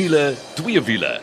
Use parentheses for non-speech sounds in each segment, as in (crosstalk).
wiele, twee wiele.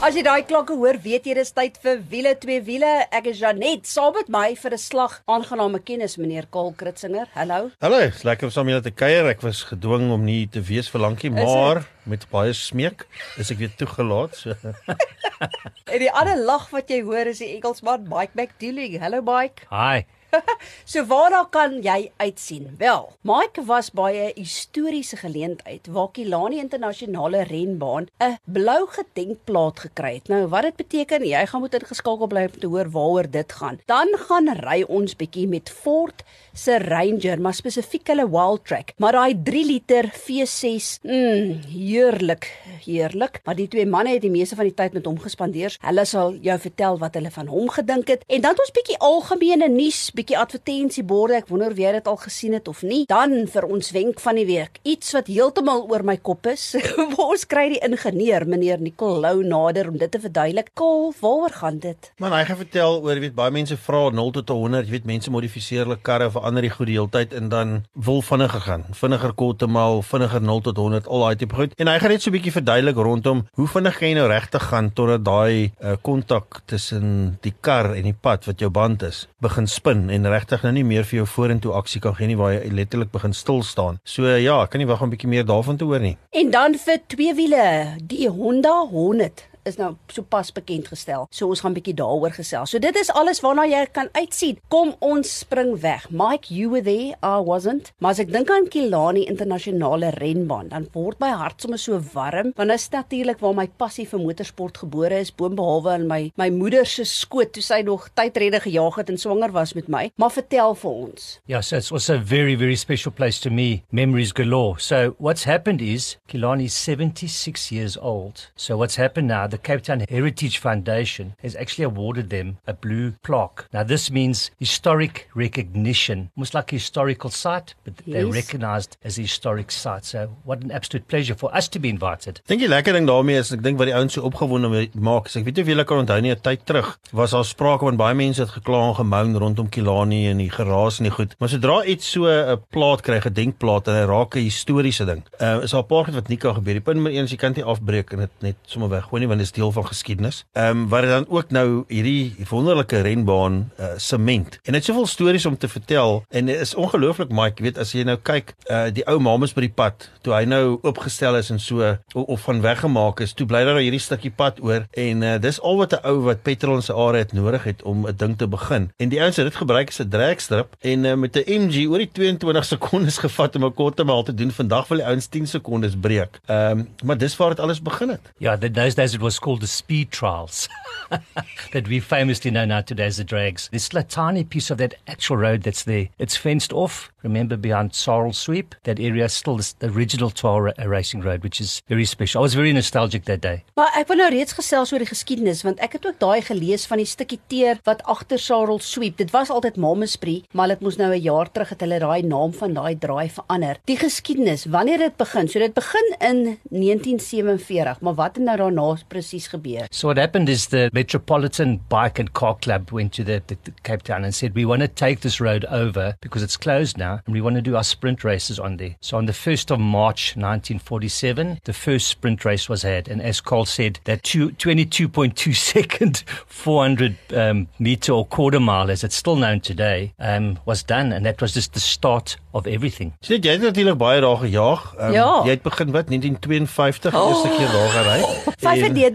As jy daai klokke hoor, weet jy dis tyd vir wiele twee wiele. Ek is Janet, saam met my vir 'n slag aangename kennis meneer Kaal Kritzinger. Hallo. Hallo, is lekker om saam julle te kuier. Ek was gedwing om nie te wees vir lankie, maar met baie smeek is ek weer toegelaat. So. (laughs) En die ander lag wat jy hoor is die Engelsman Mike McDooley. Hallo Mike. Hi. (laughs) So waarna kan jy uitsien? Wel, Mike was by 'n historiese geleentheid waar Kilani Internasionale Renbaan 'n blou gedenkplaat gekry het. Nou, wat dit beteken, jy gaan moet ingeskakel bly om te hoor waaroor dit gaan. Dan gaan ry ons bietjie met Ford se Ranger, maar spesifiek hulle Wildtrak. Maar daai 3 liter V6, mm, heerlik, heerlik. Maar die twee manne het die meeste van die tyd met hom gespandeer. Hulle sal jou vertel wat hulle van hom gedink het. En dan het ons bietjie algemene nuus, bietjie advertensieborde. Ek wonder of jy dit al gesien het of nie. Dan vir ons wenk van die week, iets wat heeltemal oor my kop is. (laughs) ons kry die ingenieur, meneer Nicolou nader om dit te verduidelik. Kol, waaroor gaan dit? Man, hy gaan vertel oor, jy weet, baie mense vra 0 tot 100, jy weet, mense modifiseer hulle karre verander die goed die hele tyd en dan wil vinniger gaan. Vinniger kortemaal, vinniger 0 tot 100, al daai tipe goed. En hy gaan net so 'n bietjie verduidelik rondom hoe vinnig jy nou regtig gaan totdat daai kontak uh, tussen die kar en die pad wat jou band is, begin spin en regtig nou nie meer vir jou vorentoe aksie kan gee nie waar jy letterlik begin stil staan. So ja, ek kan nie wag om 'n bietjie meer daarvan te hoor nie. En dan vir twee wiele, die Honda 100 is nou sopas bekend gestel. So ons gaan bietjie daaroor gesels. So dit is alles waarna jy kan uitsien. Kom ons spring weg. Mike, you were there, I wasn't. Maar as ek dink aan Kilani internasionale renbaan, dan word my hart sommer so warm want dit is natuurlik waar my passie vir motorsport gebore is, boonbehalwe in my my moeder se skoot toe sy nog tydredde gejaag het en swanger was met my. Maar vertel vir ons. Yeah, so it's also a very, very special place to me. Memories galore. So what's happened is Kilani is 76 years old. So what's happened now, the Cape Town Heritage Foundation has actually awarded them a blue plaque. Now this means historic recognition, almost like a historical site, but yes. they're recognized as a historic site. So what an absolute pleasure for us to be invited. Dink jy lekker ding daarmee is ek dink wat die ouens so opgewonde maak, is ek weet nie of julle kan onthou nie 'n tyd terug was daar sprake van baie mense het gekla en gemoun rondom Kilani en die geraas en die goed. Maar sodra iets so 'n plaat kry, 'n denkplaat en hy raak 'n historiese ding. Uh is daar 'n paar goed wat nie kan gebeur nie. Punt nommer 1 is jy kan dit afbreek en dit net sommer weggooi nie want dit is deel van geskiedenis. Ehm um, wat dit dan ook nou hierdie wonderlike renbaan uh sement. En dit soveel stories om te vertel en dit is ongelooflik Mike, jy weet as jy nou kyk uh die ou mamas by die pad toe hy nou oopgestel is en so of, of van weggemaak is, toe bly daar nou hierdie stukkie pad oor en uh dis al wat 'n ou wat petrol in sy are het nodig het om 'n ding te begin. En die ouens het dit gebruik as 'n dragstrip en uh, met 'n MG oor die 22 sekondes (laughs) gevat om 'n korte maal te doen. Vandag wil die ouens 10 sekondes breek. Ehm um, maar dis waar dit alles begin het. Yeah, the, those days it was called the speed trials (laughs) that we famously know now today as the drags. This tiny piece of that actual road that's there, it's fenced off. Remember behind Sorrel Sweep, that area is still the original Tar racing road, which is very special. I was very nostalgic that day. Maar ek wou nou reeds gesels oor die geskiedenis want ek het ook daai gelees van die stukkie teer wat agter Sorrel Sweep. Dit was altyd Mamespree, maar dit moes nou 'n jaar terug het hulle daai naam van daai draai verander. Die geskiedenis, wanneer dit begin? So dit begin in 1947, maar wat het nou daarna presies gebeur? So what happened is the Metropolitan Bike and Car Club went to the, the, the Cape Town and said we want to take this road over because it's closed now and we want to do our sprint races on there. So on the 1st of March 1947, the first sprint race was had and as Carl said that 22.2 (laughs) second 400 um, meter or quarter mile as it's still known today um, was done and that was just the start of everything. Sê jy het natuurlik baie daar gejaag. Um, ja. Jy het begin wat 1952 oh. eerste keer daar gery.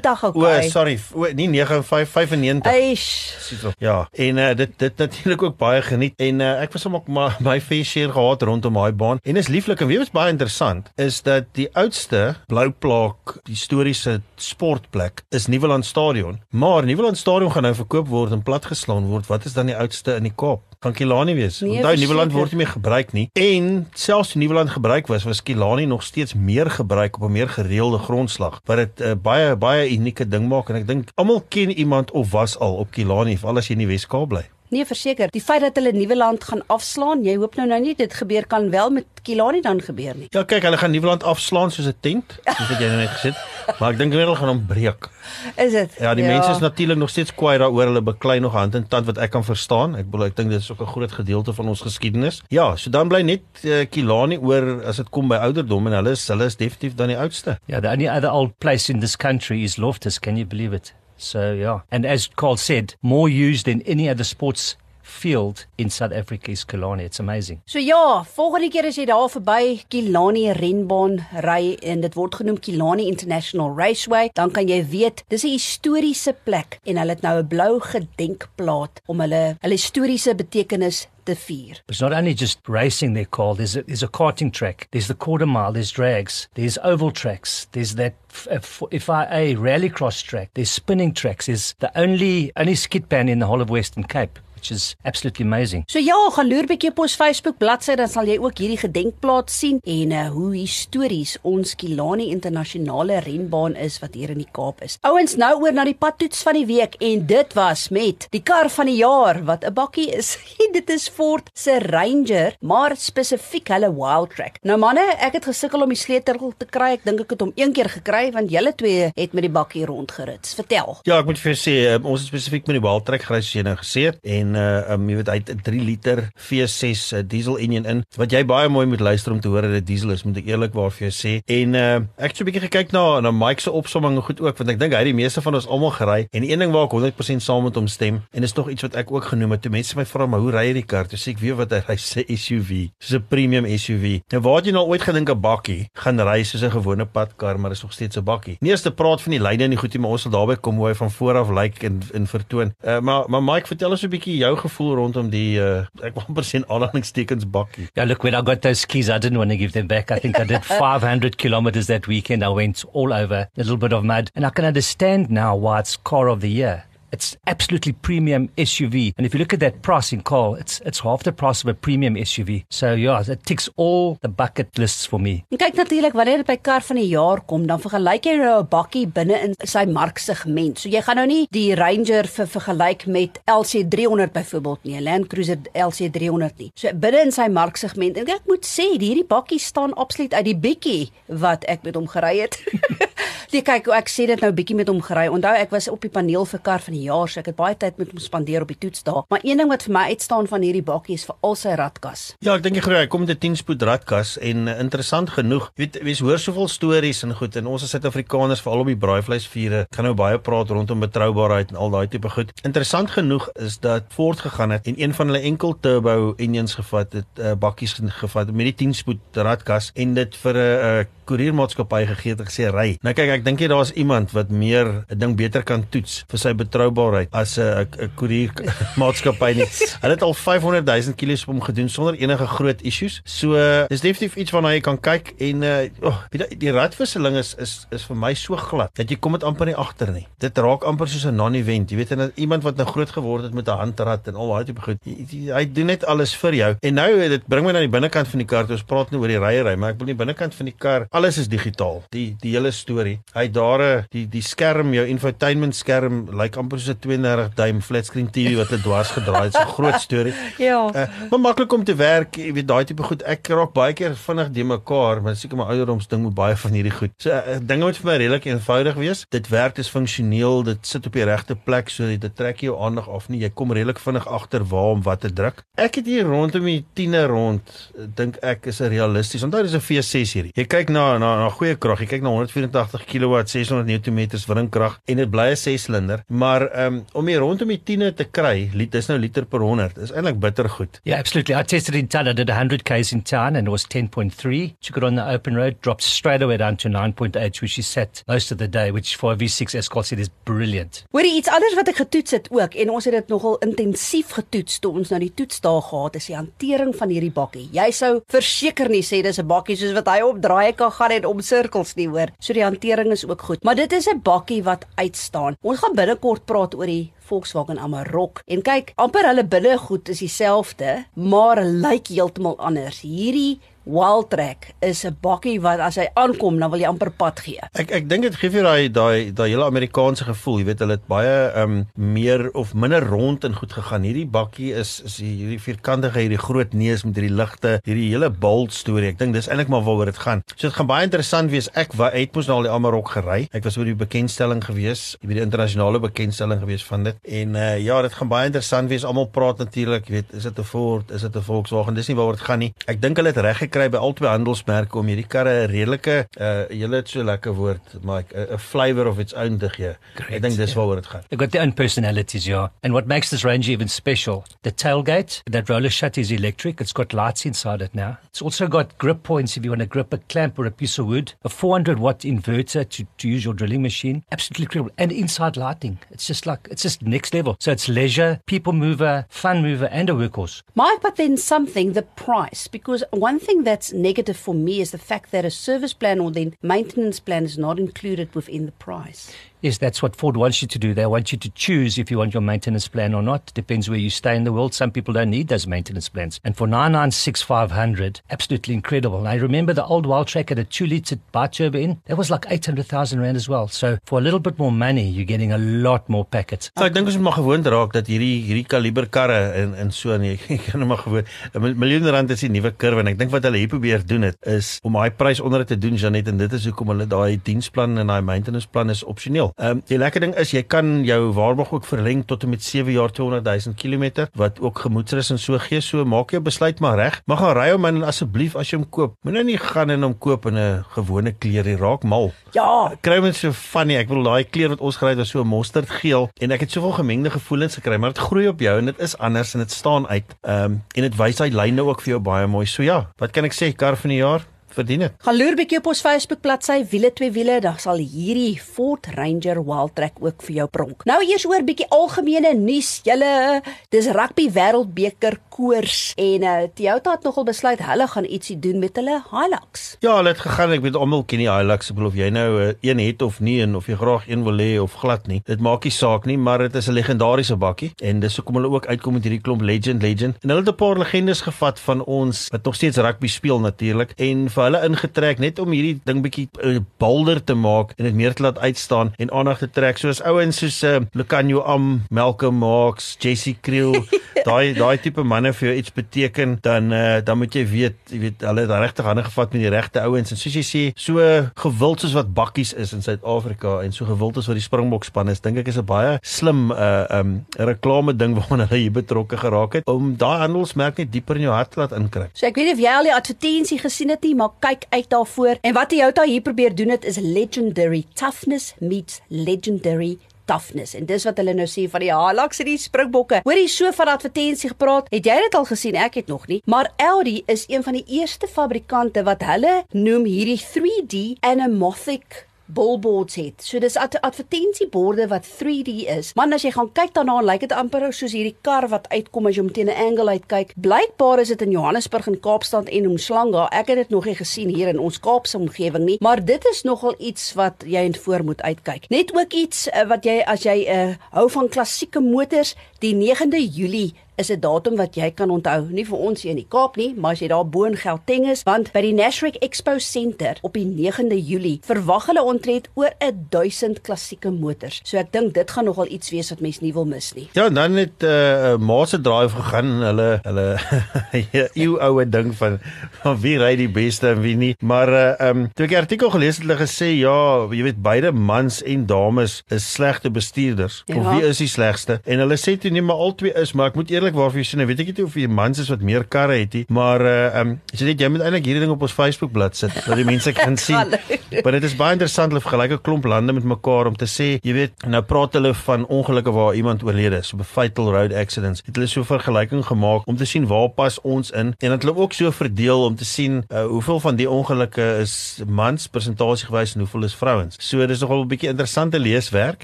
95 okay. O, sorry, o, nie 95 95. Eish. Ja, en uh, dit dit natuurlik ook baie geniet en uh, ek was hom ook maar my fair share gehad rondom daai baan. En is lieflik en weet wat baie interessant is dat die oudste blou plaak historiese sportplek is Nieuweland Stadion. Maar Nieuweland Stadion gaan nou verkoop word en platgeslaan word. Wat is dan die oudste in die Kaap? Kan Kilani wees. Nee, Onthou Nieuweland word nie meer gebruik nie. En selfs toe Nieuweland gebruik was, was Kilani nog steeds meer gebruik op 'n meer gereelde grondslag. Wat dit 'n uh, baie baie unieke ding maak en ek dink almal ken iemand of was al op Kilani, veral as jy in die Wes-Kaap bly. Nee, verseker. Die feit dat hulle Nieuweland gaan afslaan, jy hoop nou nou nie dit gebeur kan wel met Kilani dan gebeur nie. Ja, kyk, hulle gaan Nieuweland afslaan soos 'n tent, soos wat jy nou net gesê het. (laughs) Maar ek dink hulle gaan hom breek. Is dit? Ja, die ja. mense is natuurlik nog steeds kwaai daaroor. Hulle beklei nog hand en tand wat ek kan verstaan. Ek bedoel, ek dink dit is ook 'n groot gedeelte van ons geskiedenis. Ja, so dan bly net uh, Kilani oor as dit kom by ouderdom en hulle is hulle is definitief dan die oudste. Yeah, the only other old place in this country is Loftus. Can you believe it? So yeah, and as Carl said, more used than any other sports field in South Africa is Killarney. It's amazing. So ja, volgende keer as jy daar verby Killarney renbaan ry en dit word genoem Killarney International Raceway, dan kan jy weet dis 'n historiese plek en hulle het nou 'n blou gedenkplaat om hulle hulle historiese betekenis te vier. It's not only just racing they're called, there's a, there's a karting track, there's the quarter mile, there's drags, there's oval tracks, there's that FIA rallycross track, there's spinning tracks, there's the only only skid pan in the whole of Western Cape. Which is absolutely amazing. So ja, gaan loer bietjie op ons Facebook bladsy dan sal jy ook hierdie gedenkplaat sien en uh, hoe histories ons Kilani internasionale renbaan is wat hier in die Kaap is. Ouens, nou oor na die padtoets van die week en dit was met die kar van die jaar wat 'n bakkie is. (laughs) dit is Ford se Ranger, maar spesifiek hulle Wildtrak. Nou manne, ek het gesukkel om die sleutel te kry. Ek dink ek het hom een keer gekry want julle twee het met die bakkie rondgerit. Vertel. Ja, ek moet vir jou sê, uh, ons het spesifiek met die Wildtrak gery soos jy nou gesê het en uh um, jy weet hy het 'n 3 liter V6 uh, diesel engine in. Wat jy baie mooi moet luister om te hoor dat dit diesel is moet ek eerlikwaar vir jou sê. En uh ek het so 'n bietjie gekyk na na Mike se opsomming goed ook want ek dink hy het die meeste van ons almal gery. En een ding waar ek 100% saam met hom stem en is nog iets wat ek ook genoem het toe mense my vra maar hoe ry jy die kar? Toe sê ek weet wat hy ry sê SUV soos 'n premium SUV nou waar het jy nou ooit gedink 'n bakkie gaan ry soos 'n gewone padkar maar is nog steeds 'n bakkie? Nie eens te praat van die lyne en die goed nie maar ons sal daarby kom hoe hy van voor af lyk like en in vertoon. Uh, maar maar Mike vertel ons 'n bietjie jou gevoel rondom die uh, ek wil amper sien aanhalingstekens bakkie. Yeah, look, when I got those keys, I didn't want to give them back. I think I did (laughs) 500 kilometers that weekend. I went all over, a little bit of mud, and I can understand now why it's car of the year. It's absolutely premium SUV. And if you look at that price in car, it's it's half the price of a premium SUV. So yeah, it ticks all the bucket lists for me. Kyk natuurlik wanneer dit by kar van die jaar kom, dan vergelyk jy nou 'n bakkie binne in sy marksegment. So jy gaan nou nie die Ranger vir vergelyk met LC300 byvoorbeeld nie, Land Cruiser LC300 nie. So binne in sy marksegment en ek moet sê, hierdie bakkie staan absoluut uit die bietjie wat ek met hom gery het. (laughs) Jy kyk, ek sê dit nou bietjie met hom gery. Onthou ek was op die paneel vir kar van die jaar, so ek het baie tyd met hom spandeer op die toets daar. Maar een ding wat vir my uitstaan van hierdie bakkie is vir al sy radkas. Ja, ek dink jy glo hy kom met 'n 10 spoed radkas en uh, interessant genoeg, weet jy hoor soveel stories en goed en ons as Suid-Afrikaners veral op die braaivleisvure kan nou baie praat rondom betroubaarheid en al daai tipe goed. Interessant genoeg is dat Ford gegaan het en een van hulle enkel turbo engines gevat het, uh, bakkies gevat met die 10 spoed radkas en dit vir 'n uh, koeriermaatskappy gegee het en gesê ry. Nou kyk, ek dink jy daar's iemand wat meer 'n ding beter kan toets vir sy betroubaarheid as 'n 'n koeriermaatskappy (laughs) nie. (laughs) Hulle het al 500 000 km op hom gedoen sonder enige groot issues. So dis definitief iets waarna jy kan kyk en uh oh, die, die radwisseling is is is vir my so glad dat jy kom dit amper nie agter nie. Dit raak amper soos 'n non-event. Jy weet en iemand wat nou groot geword het met 'n handrad en al daai tipe goed. Hy doen net alles vir jou. En nou dit bring my na die binnekant van die kar. Ons praat nou oor die ryery, maar ek wil nie binnekant van die kar alles is digitaal. Die die hele storie. Hy daar 'n die die skerm, jou infotainment skerm lyk like amper 'n 32 duim flat screen TV wat dit dwars gedraai het. 'n groot storie. (laughs) ja. Uh, maar maklik om te werk, jy weet daai tipe goed. Ek raak baie keer vinnig de mekaar, maar seker my ouderdoms ding moet baie van hierdie goed. So uh, dinge moet vir my redelik eenvoudig wees. Dit werk is funksioneel, dit sit op die regte plek so dit trek jou aandag af nie. Jy kom redelik vinnig agter waar om wat te druk. Ek het hier rondom die 10e rond dink ek is 'n realisties. Onthou dis 'n V6 hierdie. Jy kyk na na na goeie krag. Jy kyk na 184 kW, 600 Nm wringkrag en dit bly 'n 6-silinder, maar um, om hier rondom die 10e te kry, dis nou liter per 100. Dis eintlik bitter goed. Yeah, absolutely. I tested in. I did 100 k's in town and it was 10.3. Took it on the open road, dropped straight away down to 9.8, which is set most of the day, which for a V6 Escort is brilliant. Hoorie iets anders wat ek getoets het ook en ons het dit nogal intensief getoets toe ons nou die toetsdae gehad is die hantering van hierdie bakkie. Jy sou verseker nie sê dis 'n bakkie soos wat hy opdraai kan gaan en om sirkels nie hoor. So die hantering is ook goed. Maar dit is 'n bakkie wat uitstaan. Ons gaan binnekort praat oor die Volkswagen Amarok. En kyk, amper hulle binnegoed is dieselfde, maar lyk heeltemal anders. Hierdie Wildtrack is 'n bakkie wat as hy aankom, dan wil jy amper pad gee. Ek ek dink dit gee vir daai daai daai hele Amerikaanse gevoel, jy weet hulle het baie ehm um, meer of minder rond en goed gegaan. Hierdie bakkie is is hierdie vierkantige, hierdie groot neus met hierdie ligte, hierdie hele bold storie. Ek dink dis eintlik maar waaroor dit gaan. So dit gaan baie interessant wees. Ek uit mos nou al die Amarok gery. Ek was oor die bekendstelling gewees, weet die internasionale bekendstelling gewees van dit. En uh ja, dit gaan baie interessant wees. Almal praat natuurlik, jy weet, is dit 'n Ford, is dit 'n Volkswagen? Dis nie waaroor dit gaan nie. Ek dink hulle het reg kry by albei handelsmerke om hierdie karre 'n redelike uh julle het so lekker woord maar 'n flavor of its own te gee. Ek dink dis waaroor dit gaan. They've got their own personalities, yeah. And what makes this Range even special, the tailgate, that roller shutter is electric. It's got lights inside it now. It's also got grip points if you want to grip a clamp or a piece of wood. A 400 watt inverter to, to use your drilling machine. Absolutely incredible. And inside lighting. It's just like, it's just next level. So it's leisure, people mover, fun mover, and a workhorse. Mike, but then something, the price, because one thing that's negative for me is the fact that a service plan or the maintenance plan is not included within the price. Yes, that's what Ford wants you to do. They want you to choose if you want your maintenance plan or not. Depends where you stay in the world. Some people don't need those maintenance plans. And for 996,500, absolutely incredible. And I remember the old wild track at a two litre biturbo in, that was like 800,000 Rand as well. So for a little bit more money, you're getting a lot more packets. So, ek dink ons maar gewoond raak dat hierdie hierdie kaliber karre en en so nee, ek (laughs) kan maar gewoon 'n miljoen rand is die nuwe kurwe en ek dink wat hulle hier probeer doen het is om daai prys onder te doen Janet en dit is hoekom hulle daai diensplan en daai maintenance plan is opsioneel. Ehm um, die lekker ding is jy kan jou waarborg ook verleng tot en met 7 jaar 200 000 km wat ook gemoedsrus en so gee. So maak jou besluit maar reg. Mag gaan ry hom en asseblief as jy hom koop, moenie nie gaan en hom koop in 'n gewone kleur nie. Raak mal. Ja, kry mens so funny. Ek wil daai kleur wat ons gery het was so mosterdgeel en ek het soveel gemengde gevoelens gekry, maar dit groei op jou en dit is anders en dit staan uit. Ehm um, en dit wys hy lyne ook vir jou baie mooi. So ja, wat kan ek sê? Kar van die jaar verdien dit. Gaan loer bietjie op ons Facebook bladsy Wiele twee wiele, dan sal hierdie Ford Ranger Wildtrak ook vir jou pronk. Nou eers oor bietjie algemene nuus. Julle dis rugby wêreldbeker koers en uh, Toyota het nogal besluit hulle gaan ietsie doen met hulle Hilux. Ja, hulle het gegaan, ek weet almal ken die Hilux, ek bedoel of jy nou uh, een het of nie en of jy graag een wil hê of glad nie. Dit maak nie saak nie, maar dit is 'n legendariese bakkie en dis hoekom hulle ook uitkom met hierdie klomp legend legend. En hulle het 'n paar legendes gevat van ons wat nog steeds rugby speel natuurlik en vir hulle ingetrek net om hierdie ding bietjie uh, bolder te maak en dit meer te laat uitstaan en aandag te trek soos ouens soos uh, Lucanio Am, Malcolm Marx, Jesse Kriel, (laughs) daai daai tipe manne vir jou iets beteken, dan uh, dan moet jy weet, jy weet hulle het regtig hande gevat met die regte ouens en soos jy sê, so gewild soos wat bakkies is in Suid-Afrika en so gewild as wat die Springbok span is, dink ek is 'n baie slim 'n uh, um, reklame ding waarna hulle hier betrokke geraak het om daai handelsmerk net dieper in jou hart laat inkry. So ek weet nie of jy al die advertensie gesien het nie, maar kyk uit daarvoor. En wat Toyota hier probeer doen het is legendary toughness meets legendary toughness en dis wat hulle nou sê van die Hilux en die Springbokke. Hoorie so van advertensie gepraat. Het jy dit al gesien? Ek het nog nie. Maar Audi is een van die eerste fabrikante wat hulle noem hierdie 3D anamorphic billboards het. So dis ad advertensieborde wat 3D is. Man as jy gaan kyk daarna, lyk dit amper soos hierdie kar wat uitkom as jy met 'n angle uitkyk. Blykbaar is dit in Johannesburg en Kaapstad en Umhlanga. Ek het dit nog nie gesien hier in ons Kaapse omgewing nie, maar dit is nogal iets wat jy in voor moet uitkyk. Net ook iets uh, wat jy as jy uh, hou van klassieke motors, die 9de Julie is 'n datum wat jy kan onthou, nie vir ons hier in die Kaap nie, maar as jy daar bo in Gauteng is, want by die Nashrick Expo Center op die 9de Julie verwag hulle ontred oor 1000 klassieke motors. So ek dink dit gaan nogal iets wees wat mense nie wil mis nie. Ja, dan het 'n uh, uh, Maase Drive gegaan, hulle hulle (laughs) eeu oue ding van van wie ry die beste en wie nie. Maar uh, um toe ek die artikel gelees het hulle gesê ja, jy weet beide mans en dames is slegte bestuurders. Ja. Of wie is die slegste? En hulle sê toe nie maar albei is, maar ek moet eerlik waarvoor jy sê, nou weet ek nie of jy mans is wat meer karre het nie, maar uh um jy sê net jy moet eintlik hierdie ding op ons Facebook bladsy sit dat die mense kan (laughs) sien. maar dit is baie interessant hulle vergelyk 'n klomp lande met mekaar om te sê, jy weet, nou praat hulle van ongelukke waar iemand oorlede is, so fatal road accidents. Het hulle so 'n vergelyking gemaak om te sien waar pas ons in en dat hulle ook so verdeel om te sien uh, hoeveel van die ongelukke is mans persentasie gewys en hoeveel is vrouens. So dis nogal 'n bietjie interessante leeswerk.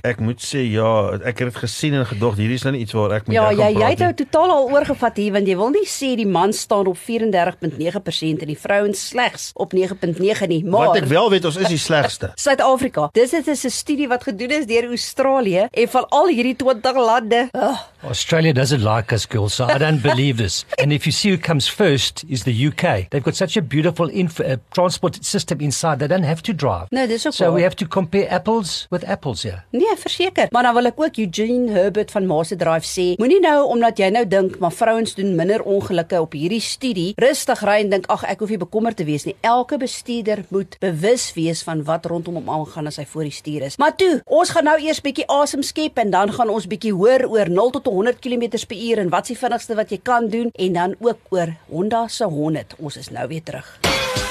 Ek moet sê ja, ek het dit gesien en gedog hierdie is nou iets waar ek moet Ja, jy jy het nou totaal al oorgevat hier want jy wil nie sê die man staan op 34.9% en die vrouens slegs op 9.9 nie, maar Wat ek wel weet, ons is die slegste. (laughs) Suid-Afrika. Dis dit is 'n studie wat gedoen is deur Australië en van al hierdie 20 lande. Oh, Australia doesn't like us, girls, so I don't (laughs) believe this. And if you see who comes first is the UK. They've got such a beautiful uh, transport system inside, they don't have to drive. nou dis ook So waar. we have to compare apples with apples here. Nee, verseker. Maar dan wil ek ook Eugene Herbert van Mase Drive sê, moenie nou omdat jy nou dink maar vrouens doen minder ongelukke op hierdie studie, rustig ry en dink ag ek hoef nie bekommerd te wees nie. Elke bestuurder moet bewus wees van wat rondom hom aangaan as hy voor die stuur is. Maar toe, ons gaan nou eers bietjie asem skep en dan gaan ons bietjie hoor oor 0 tot 100 km/h en wat is die vinnigste wat jy kan doen en dan ook oor Honda se 100. Ons is nou weer terug.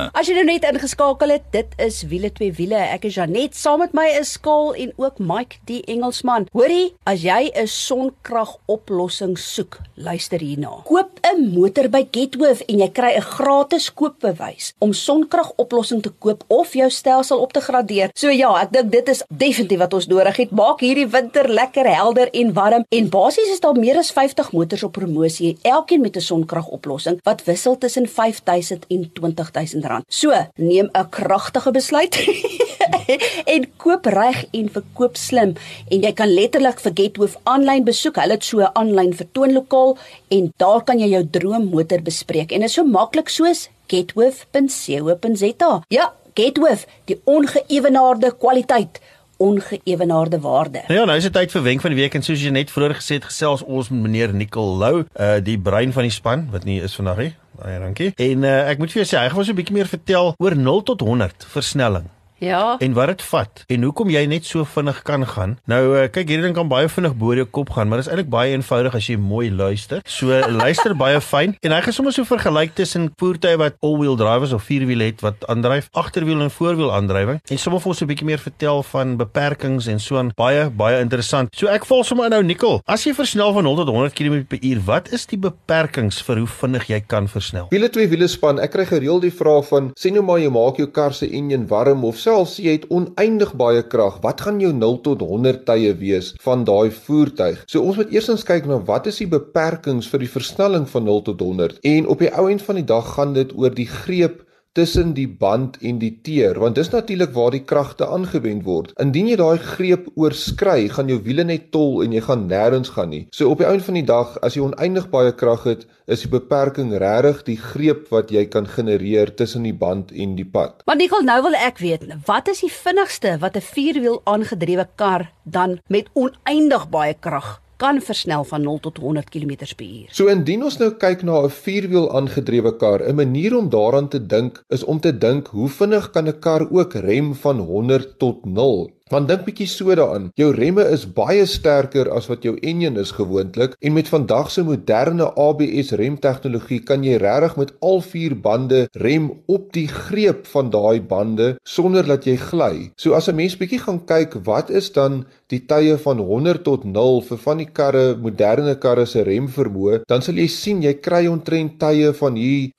As jy nou net ingeskakel het, dit is wiele twee wiele. Ek is Janet, saam met my is Skaal en ook Mike die Engelsman. Hoorie, as jy 'n sonkragoplossing soek, luister hierna. Koop 'n motor by Getworth en jy kry 'n gratis koopbewys om sonkragoplossing te koop of jou stelsel op te gradeer. So ja, ek dink dit is definitief wat ons nodig het. Maak hierdie winter lekker helder en warm en basies is daar meer as 50 motors op promosie, elkeen met 'n sonkragoplossing wat wissel tussen 5000 en 20000 rand. So, neem 'n kragtige besluit (laughs) en koop reg en verkoop slim en jy kan letterlik vir Getworth aanlyn besoek. Hulle het so 'n aanlyn vertoonlokaal en daar kan jy jou droommotor bespreek en dit is so maklik soos getworth.co.za. Ja, Getworth, die ongeëwenaarde kwaliteit ongeëwenaarde waarde. Nou ja, nou is dit tyd vir wenk van die week en soos jy net vroeër gesê het, gesels ons met meneer Nicol Lou, uh die brein van die span wat nie is vandag nie. Baie dankie. En uh, ek moet vir jou sê, hy gaan ons 'n bietjie meer vertel oor 0 tot 100 versnelling Ja. en wat dit vat en hoekom jy net so vinnig kan gaan. Nou uh, kyk hierdie ding kan baie vinnig bo jou kop gaan, maar dit is eintlik baie eenvoudig as jy mooi luister. So (laughs) luister baie fyn en hy gaan sommer so vergelyk tussen voertuie wat all-wheel drive is of vierwiel het wat aandryf, agterwiel en voorwiel aandrywing en sommer vir ons 'n bietjie meer vertel van beperkings en so aan. Baie baie interessant. So ek val sommer nou Nicol. As jy versnel van 0 tot 100 km/h, wat is die beperkings vir hoe vinnig jy kan versnel? Wiele twee wiele span, ek kry gereeld die vraag van sê nou maar jy maak jou kar se enjin warm of selfs jy het oneindig baie krag, wat gaan jou 0 tot 100 tye wees van daai voertuig? So ons moet eersins kyk na wat is die beperkings vir die versnelling van 0 tot 100 en op die ou end van die dag gaan dit oor die greep tussen die band en die teer want dis natuurlik waar die kragte aangewend word. Indien jy daai greep oorskry, gaan jou wiele net tol en jy gaan nêrens gaan nie. So op die einde van die dag, as jy oneindig baie krag het, is die beperking regtig die greep wat jy kan genereer tussen die band en die pad. Maar Nicole, nou wil ek weet, wat is die vinnigste wat 'n vierwiel aangedrewe kar dan met oneindig baie krag kan versnel van 0 tot 100 km/h? So indien ons nou kyk na 'n vierwiel aangedrewe kar, 'n manier om daaraan te dink is om te dink hoe vinnig kan 'n kar ook rem van 100 tot 0? Want dink bietjie so daaraan. Jou remme is baie sterker as wat jou enjin is gewoonlik en met vandag se moderne ABS remtegnologie kan jy regtig met al vier bande rem op die greep van daai bande sonder dat jy gly. So as 'n mens bietjie gaan kyk, wat is dan die tye van 100 tot 0 vir van die karre, moderne karre se remvermoë, dan sal jy sien jy kry omtrent tye van hier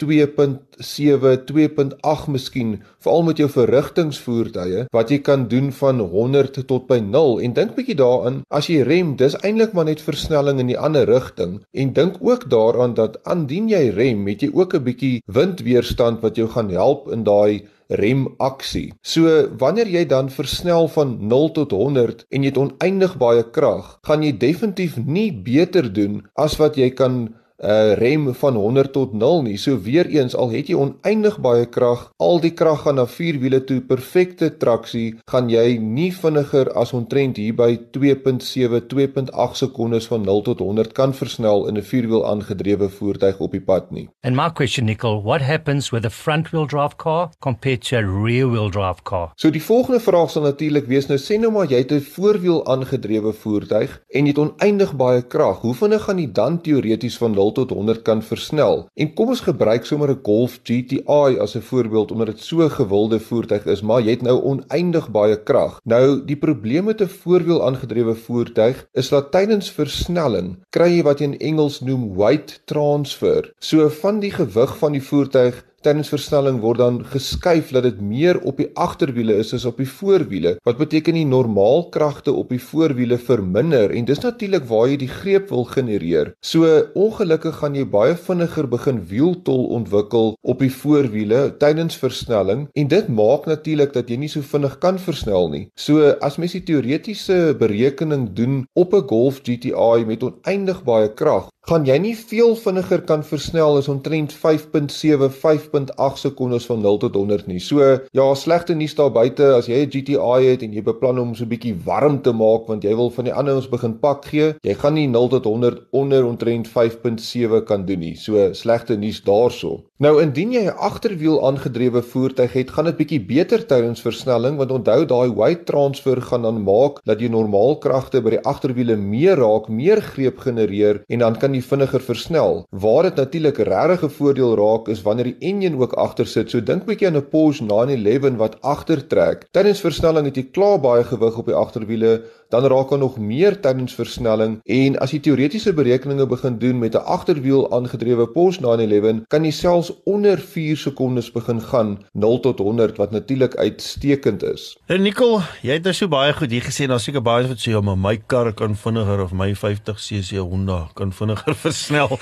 2.7, 2.8 miskien, veral met jou verrigtingsvoertuie wat jy kan doen van 100 tot by 0 en dink bietjie daaraan as jy rem dis eintlik maar net versnelling in die ander rigting en dink ook daaraan dat aandien jy rem het jy ook 'n bietjie windweerstand wat jou gaan help in daai remaksie. So wanneer jy dan versnel van 0 tot 100 en jy het oneindig baie krag, gaan jy definitief nie beter doen as wat jy kan uh, rem van 100 tot 0 nie. So weer eens al het jy oneindig baie krag, al die krag gaan na vier wiele toe, perfekte traksie, gaan jy nie vinniger as omtrent hier by 2.7 2.8 sekondes van 0 tot 100 kan versnel in 'n vierwiel aangedrewe voertuig op die pad nie. And my question Nicole, what happens with a front wheel drive car compared to a rear wheel drive car? So die volgende vraag sal natuurlik wees nou sê nou maar jy het 'n voorwiel aangedrewe voertuig en jy het oneindig baie krag. Hoe vinnig gaan jy dan teoreties van 0 tot 100 kan versnel? En kom ons gebruik sommer 'n Golf GTI as 'n voorbeeld omdat dit so 'n gewilde voertuig is, maar jy het nou oneindig baie krag. Nou die probleem met 'n voorwiel aangedrewe voertuig is dat tydens versnelling kry jy wat jy in Engels noem weight transfer. So van die gewig van die voertuig tydens versnelling word dan geskuif dat dit meer op die agterwiele is as op die voorwiele. Wat beteken die normaal kragte op die voorwiele verminder en dis natuurlik waar jy die greep wil genereer. So ongelukkig gaan jy baie vinniger begin wieltol ontwikkel op die voorwiele tydens versnelling en dit maak natuurlik dat jy nie so vinnig kan versnel nie. So as mens die teoretiese berekening doen op 'n Golf GTI met oneindig baie krag, gaan jy nie veel vinniger kan versnel as omtrent 5.7 5.8 sekondes van 0 tot 100 nie. So ja, slegte nuus daar buite as jy 'n GTI het en jy beplan om so 'n bietjie warm te maak want jy wil van die ander ons begin pak gee, jy gaan nie 0 tot 100 onder omtrent 5.7 kan doen nie. So slegte nuus daarso. Nou indien jy 'n agterwiel aangedrewe voertuig het, gaan dit bietjie beter tydens versnelling want onthou daai weight transfer gaan dan maak dat jy normaal kragte by die agterwiele meer raak, meer greep genereer en dan kan jy vinniger versnel. Waar dit natuurlik regtig 'n voordeel raak is wanneer die enjin ook agter sit. So dink bietjie aan 'n Porsche 911 wat agter trek. Tydens versnelling het jy klaar baie gewig op die agterwiele dan raak daar nog meer tydens versnelling en as jy teoretiese berekeninge begin doen met 'n agterwiel aangedrewe Porsche 911 kan jy selfs onder 4 sekondes begin gaan 0 tot 100 wat natuurlik uitstekend is. En nou, Nicole, jy het nou so baie goed hier gesê, daar's seker baie wat sê om my kar kan vinniger of my 50cc Honda kan vinniger (laughs) versnel.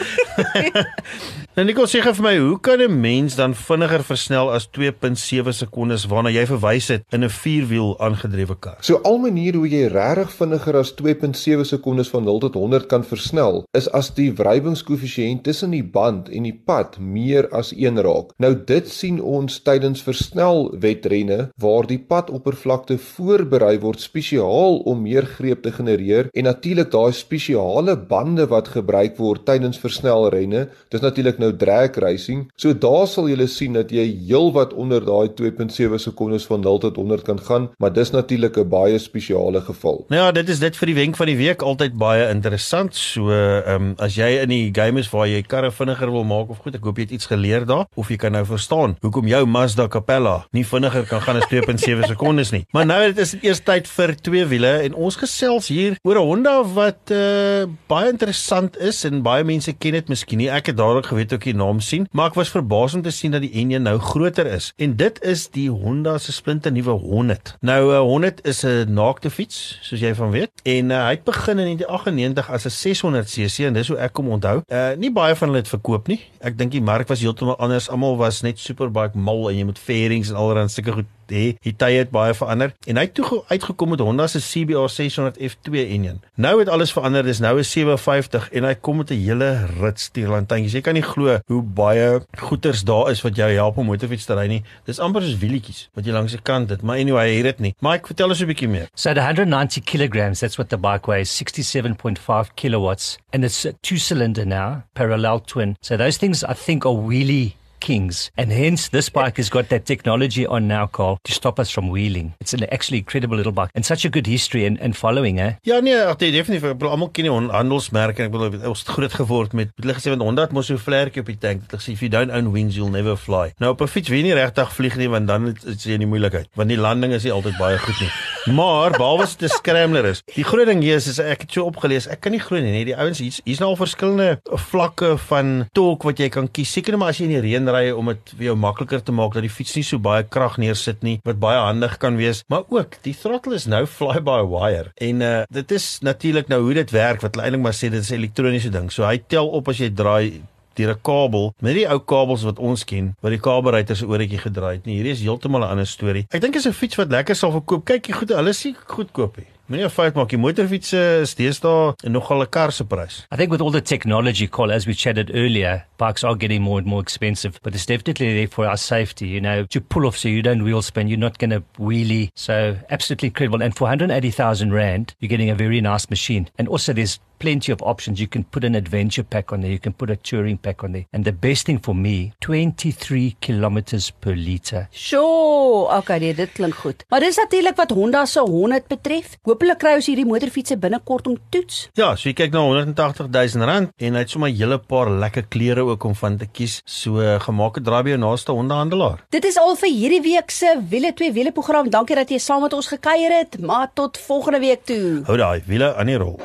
(laughs) nou Nicole sê vir my, hoe kan 'n mens dan vinniger versnel as 2.7 sekondes waarna jy verwys het in 'n vierwiel aangedrewe kar? So al maniere hoe jy reg regtig vinniger as 2.7 sekondes van 0 tot 100 kan versnel, is as die wrywingskoëffisiënt tussen die band en die pad meer as 1 raak. Nou dit sien ons tydens versnelwedrenne waar die padoppervlakte voorberei word spesiaal om meer greep te genereer en natuurlik daai spesiale bande wat gebruik word tydens versnelrenne, dis natuurlik nou drag racing. So daar sal jy sien dat jy heelwat onder daai 2.7 sekondes van 0 tot 100 kan gaan, maar dis natuurlik 'n baie spesiale geval. Nou ja, dit is dit vir die wenk van die week altyd baie interessant. So, ehm um, as jy in die game is waar jy karre vinniger wil maak of goed, ek hoop jy het iets geleer daar of jy kan nou verstaan hoekom jou Mazda Capella nie vinniger kan gaan as (laughs) 2.7 sekondes nie. Maar nou dit is dit eers tyd vir twee wiele en ons gesels hier oor 'n Honda wat uh, baie interessant is en baie mense ken dit miskien nie. Ek het dadelik geweet ook die naam sien, maar ek was verbaas om te sien dat die enjin nou groter is. En dit is die Honda se splinte nuwe Hornet. Nou 'n uh, Hornet is 'n naakte fiets, soos jy van weet. En uh, hy het begin in 1998 as 'n 600cc en dis hoe ek kom onthou. Uh nie baie van hulle het verkoop nie. Ek dink die mark was heeltemal anders. Almal was net superbike mal en jy moet fairings en allerlei sulke goed hê. Die tye het baie verander en hy het toe uitgekom met Honda se CBR 600 F2 enjin. Nou het alles verander. Dis nou 'n 750 en hy kom met 'n hele rits stuurlantuintjies. Jy kan nie glo hoe baie goeters daar is wat jou help om motorfiets te ry nie. Dis amper soos wielietjies wat jy langs die kant het. Maar anyway, hy het dit nie. Ek vertel ons 'n bietjie meer. So the 190 kilograms, that's what the bike weighs, 67.5 kilowatts and it's a two cylinder now, parallel twin. So those things I think are really kings. And hence, this bike has got that technology on now, Carl, to stop us from wheeling. It's an actually incredible little bike and such a good history and, and following, eh? Ja, nee, ek het definitief, ek bedoel, almal ken die handelsmerke, ek bedoel, ons het groot geword met, hulle gesê, want Honda het mos so vlerkie op die tank, hulle gesê, if you don't own wings, you'll never fly. Nou, op een fiets wil jy nie rechtig vlieg nie, want dan is jy in die moeilijkheid, want die landing is nie altyd baie goed nie. Maar, behalwe as dit 'n scrambler is, die groot ding hier is, is ek het so opgelees, ek kan nie glo nie, nee, die ouens hier's hier's nou al verskillende vlakke van torque wat jy kan kies. Seker maar as jy in die reën ry om dit vir jou makliker te maak dat die fiets nie so baie krag neersit nie, wat baie handig kan wees, maar ook die throttle is nou fly by wire. En uh dit is natuurlik nou hoe dit werk wat eintlik maar sê dit is 'n elektroniese ding. So hy tel op as jy draai deur 'n kabel met die ou kabels wat ons ken wat die kabelruiter se ooretjie gedraai het nie hierdie is heeltemal 'n ander storie ek dink is 'n fiets wat lekker sal verkoop kyk jy goed hulle nie goedkoop nie Moenie 'n fout maak, die motorfietsse is deesdae nogal 'n kar se prys. I think with all the technology, Call, as we chatted earlier, bikes are getting more and more expensive, but it's definitely there for our safety. You know, to pull off so you don't wheel spin, you're not going to wheelie. So, absolutely incredible. And for 180,000 Rand, you're getting a very nice machine. And also, there's plenty of options. You can put an adventure pack on there, you can put a touring pack on there. And the best thing for me, 23 kilometers per liter. Sjoe, okay, nee, dit klink goed. Maar dis natuurlik wat Honda se 100 betref. Hoopelik kry ons hierdie motorfietsse binnekort om toets. Ja, so jy kyk na 180 000 rand en hy het sommer 'n hele paar lekker klere ook om van te kies. So gemaak 'n draai by jou naaste hondehandelaar. Dit is al vir hierdie week se wiele twee wiele program. Dankie dat jy saam met ons gekuier het, maar tot volgende week toe. Hou daai wiele aan die rol.